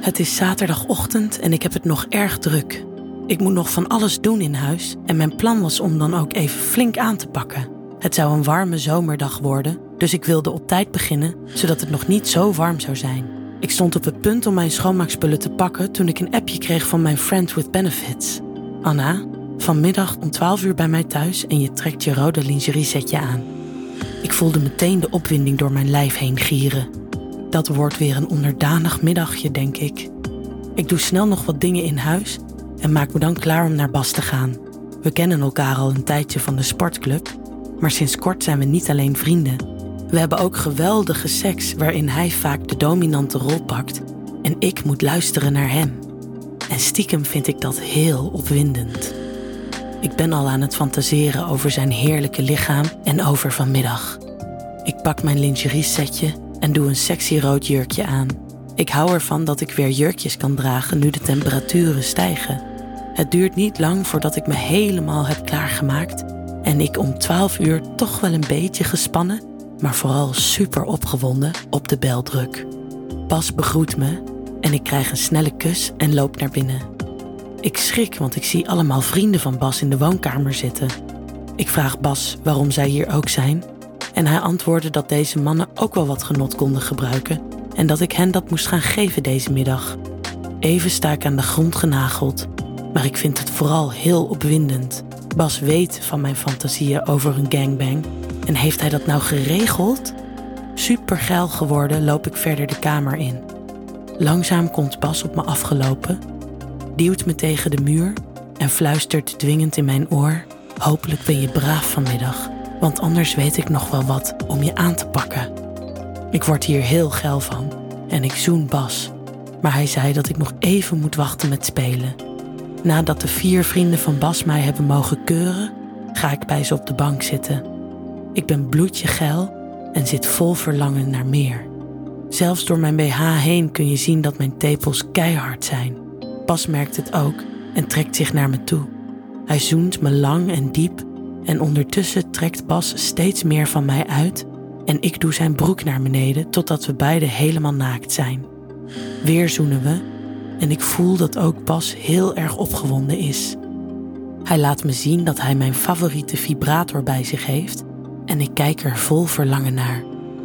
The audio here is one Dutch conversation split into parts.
Het is zaterdagochtend en ik heb het nog erg druk. Ik moet nog van alles doen in huis en mijn plan was om dan ook even flink aan te pakken. Het zou een warme zomerdag worden, dus ik wilde op tijd beginnen, zodat het nog niet zo warm zou zijn. Ik stond op het punt om mijn schoonmaakspullen te pakken toen ik een appje kreeg van mijn friend with benefits. Anna, vanmiddag om 12 uur bij mij thuis en je trekt je rode lingerie setje aan. Ik voelde meteen de opwinding door mijn lijf heen gieren. Dat wordt weer een onderdanig middagje, denk ik. Ik doe snel nog wat dingen in huis en maak me dan klaar om naar Bas te gaan. We kennen elkaar al een tijdje van de sportclub, maar sinds kort zijn we niet alleen vrienden. We hebben ook geweldige seks waarin hij vaak de dominante rol pakt en ik moet luisteren naar hem. En stiekem vind ik dat heel opwindend. Ik ben al aan het fantaseren over zijn heerlijke lichaam en over vanmiddag. Ik pak mijn lingerie setje en doe een sexy rood jurkje aan. Ik hou ervan dat ik weer jurkjes kan dragen nu de temperaturen stijgen. Het duurt niet lang voordat ik me helemaal heb klaargemaakt en ik om 12 uur toch wel een beetje gespannen, maar vooral super opgewonden op de bel druk. Bas begroet me en ik krijg een snelle kus en loop naar binnen. Ik schrik, want ik zie allemaal vrienden van Bas in de woonkamer zitten. Ik vraag Bas waarom zij hier ook zijn en hij antwoordde dat deze mannen ook wel wat genot konden gebruiken en dat ik hen dat moest gaan geven deze middag. Even sta ik aan de grond genageld, maar ik vind het vooral heel opwindend. Bas weet van mijn fantasieën over een gangbang en heeft hij dat nou geregeld? Super geil geworden loop ik verder de kamer in. Langzaam komt Bas op me afgelopen, duwt me tegen de muur en fluistert dwingend in mijn oor: Hopelijk ben je braaf vanmiddag want anders weet ik nog wel wat om je aan te pakken. Ik word hier heel geil van en ik zoen Bas, maar hij zei dat ik nog even moet wachten met spelen. Nadat de vier vrienden van Bas mij hebben mogen keuren, ga ik bij ze op de bank zitten. Ik ben bloedje geil en zit vol verlangen naar meer. Zelfs door mijn BH heen kun je zien dat mijn tepels keihard zijn. Bas merkt het ook en trekt zich naar me toe. Hij zoent me lang en diep en ondertussen trekt Bas steeds meer van mij uit en ik doe zijn broek naar beneden totdat we beiden helemaal naakt zijn. Weer zoenen we en ik voel dat ook Bas heel erg opgewonden is. Hij laat me zien dat hij mijn favoriete vibrator bij zich heeft en ik kijk er vol verlangen naar.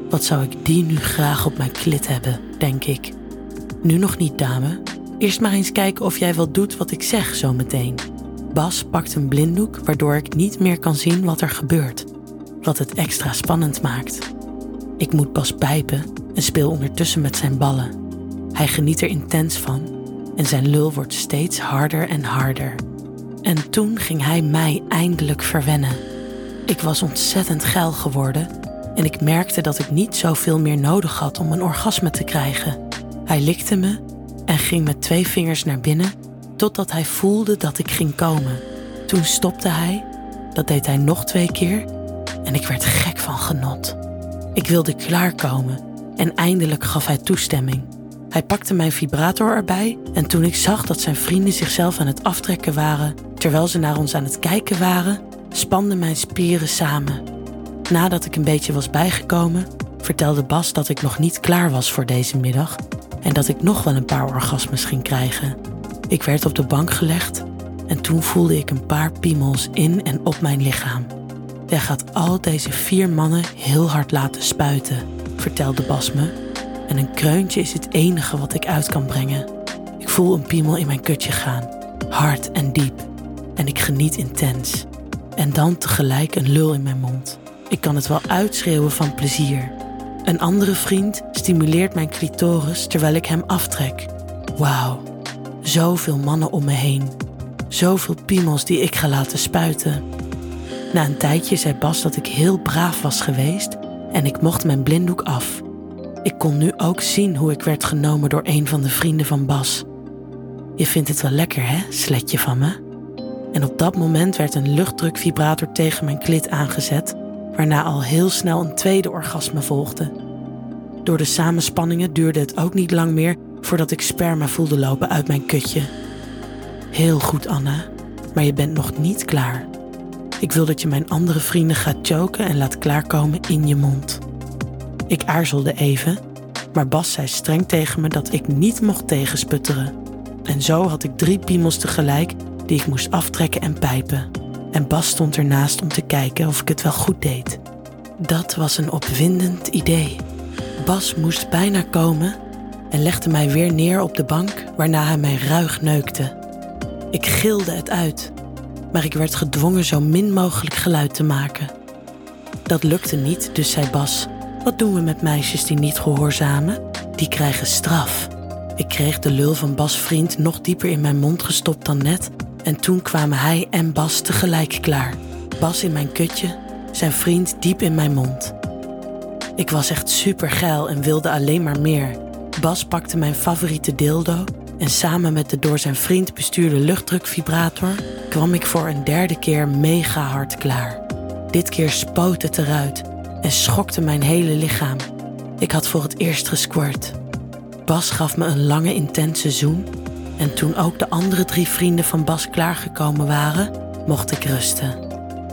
Wat zou ik die nu graag op mijn klit hebben, denk ik. Nu nog niet, dame. Eerst maar eens kijken of jij wel doet wat ik zeg zometeen. Bas pakt een blinddoek waardoor ik niet meer kan zien wat er gebeurt, wat het extra spannend maakt. Ik moet Bas pijpen en speel ondertussen met zijn ballen. Hij geniet er intens van en zijn lul wordt steeds harder en harder. En toen ging hij mij eindelijk verwennen. Ik was ontzettend geil geworden en ik merkte dat ik niet zoveel meer nodig had om een orgasme te krijgen. Hij likte me en ging met twee vingers naar binnen totdat hij voelde dat ik ging komen. Toen stopte hij, dat deed hij nog twee keer en ik werd gek van genot. Ik wilde klaarkomen en eindelijk gaf hij toestemming. Hij pakte mijn vibrator erbij en toen ik zag dat zijn vrienden zichzelf aan het aftrekken waren terwijl ze naar ons aan het kijken waren, spanden mijn spieren samen. Nadat ik een beetje was bijgekomen, vertelde Bas dat ik nog niet klaar was voor deze middag en dat ik nog wel een paar orgasmes ging krijgen. Ik werd op de bank gelegd en toen voelde ik een paar piemels in en op mijn lichaam. Jij gaat al deze vier mannen heel hard laten spuiten, vertelde Bas me. En een kreuntje is het enige wat ik uit kan brengen. Ik voel een piemel in mijn kutje gaan, hard en diep. En ik geniet intens. En dan tegelijk een lul in mijn mond. Ik kan het wel uitschreeuwen van plezier. Een andere vriend stimuleert mijn clitoris terwijl ik hem aftrek. Wauw, Zoveel mannen om me heen. Zoveel piemels die ik ga laten spuiten. Na een tijdje zei Bas dat ik heel braaf was geweest en ik mocht mijn blinddoek af. Ik kon nu ook zien hoe ik werd genomen door een van de vrienden van Bas. Je vindt het wel lekker, hè, sletje van me? En op dat moment werd een luchtdrukvibrator tegen mijn klit aangezet, waarna al heel snel een tweede orgasme volgde. Door de samenspanningen duurde het ook niet lang meer voordat ik sperma voelde lopen uit mijn kutje. Heel goed, Anna, maar je bent nog niet klaar. Ik wil dat je mijn andere vrienden gaat choken en laat klaarkomen in je mond. Ik aarzelde even, Maar Bas zei streng tegen me dat ik niet mocht tegensputteren. En zo had ik drie piemels tegelijk die ik moest aftrekken en pijpen. En Bas stond ernaast om te kijken of ik het wel goed deed. Dat was een opwindend idee. Bas moest bijna komen en legde mij weer neer op de bank, waarna hij mij ruig neukte. Ik gilde het uit, maar ik werd gedwongen zo min mogelijk geluid te maken. Dat lukte niet, dus zei Bas: Wat doen we met meisjes die niet gehoorzamen? Die krijgen straf. Ik kreeg de lul van Bas' vriend nog dieper in mijn mond gestopt dan net, en toen kwamen hij en Bas tegelijk klaar. Bas in mijn kutje, zijn vriend diep in mijn mond. Ik was echt super geil en wilde alleen maar meer. Bas pakte mijn favoriete dildo en samen met de door zijn vriend bestuurde luchtdrukvibrator kwam ik voor een derde keer mega hard klaar. Dit keer spoot het eruit en schokte mijn hele lichaam. Ik had voor het eerst gesquirt. Bas gaf me een lange intense zoen en toen ook de andere drie vrienden van Bas klaargekomen waren, mocht ik rusten.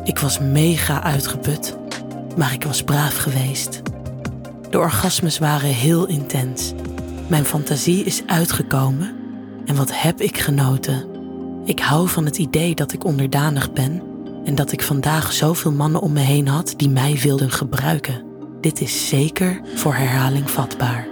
Ik was mega uitgeput, maar ik was braaf geweest. De orgasmes waren heel intens. Mijn fantasie is uitgekomen en wat heb ik genoten. Ik hou van het idee dat ik onderdanig ben en dat ik vandaag zoveel mannen om me heen had die mij wilden gebruiken. Dit is zeker voor herhaling vatbaar.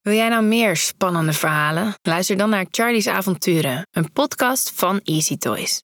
Wil jij nou meer spannende verhalen? Luister dan naar Charlie's Avonturen, een podcast van Easy Toys.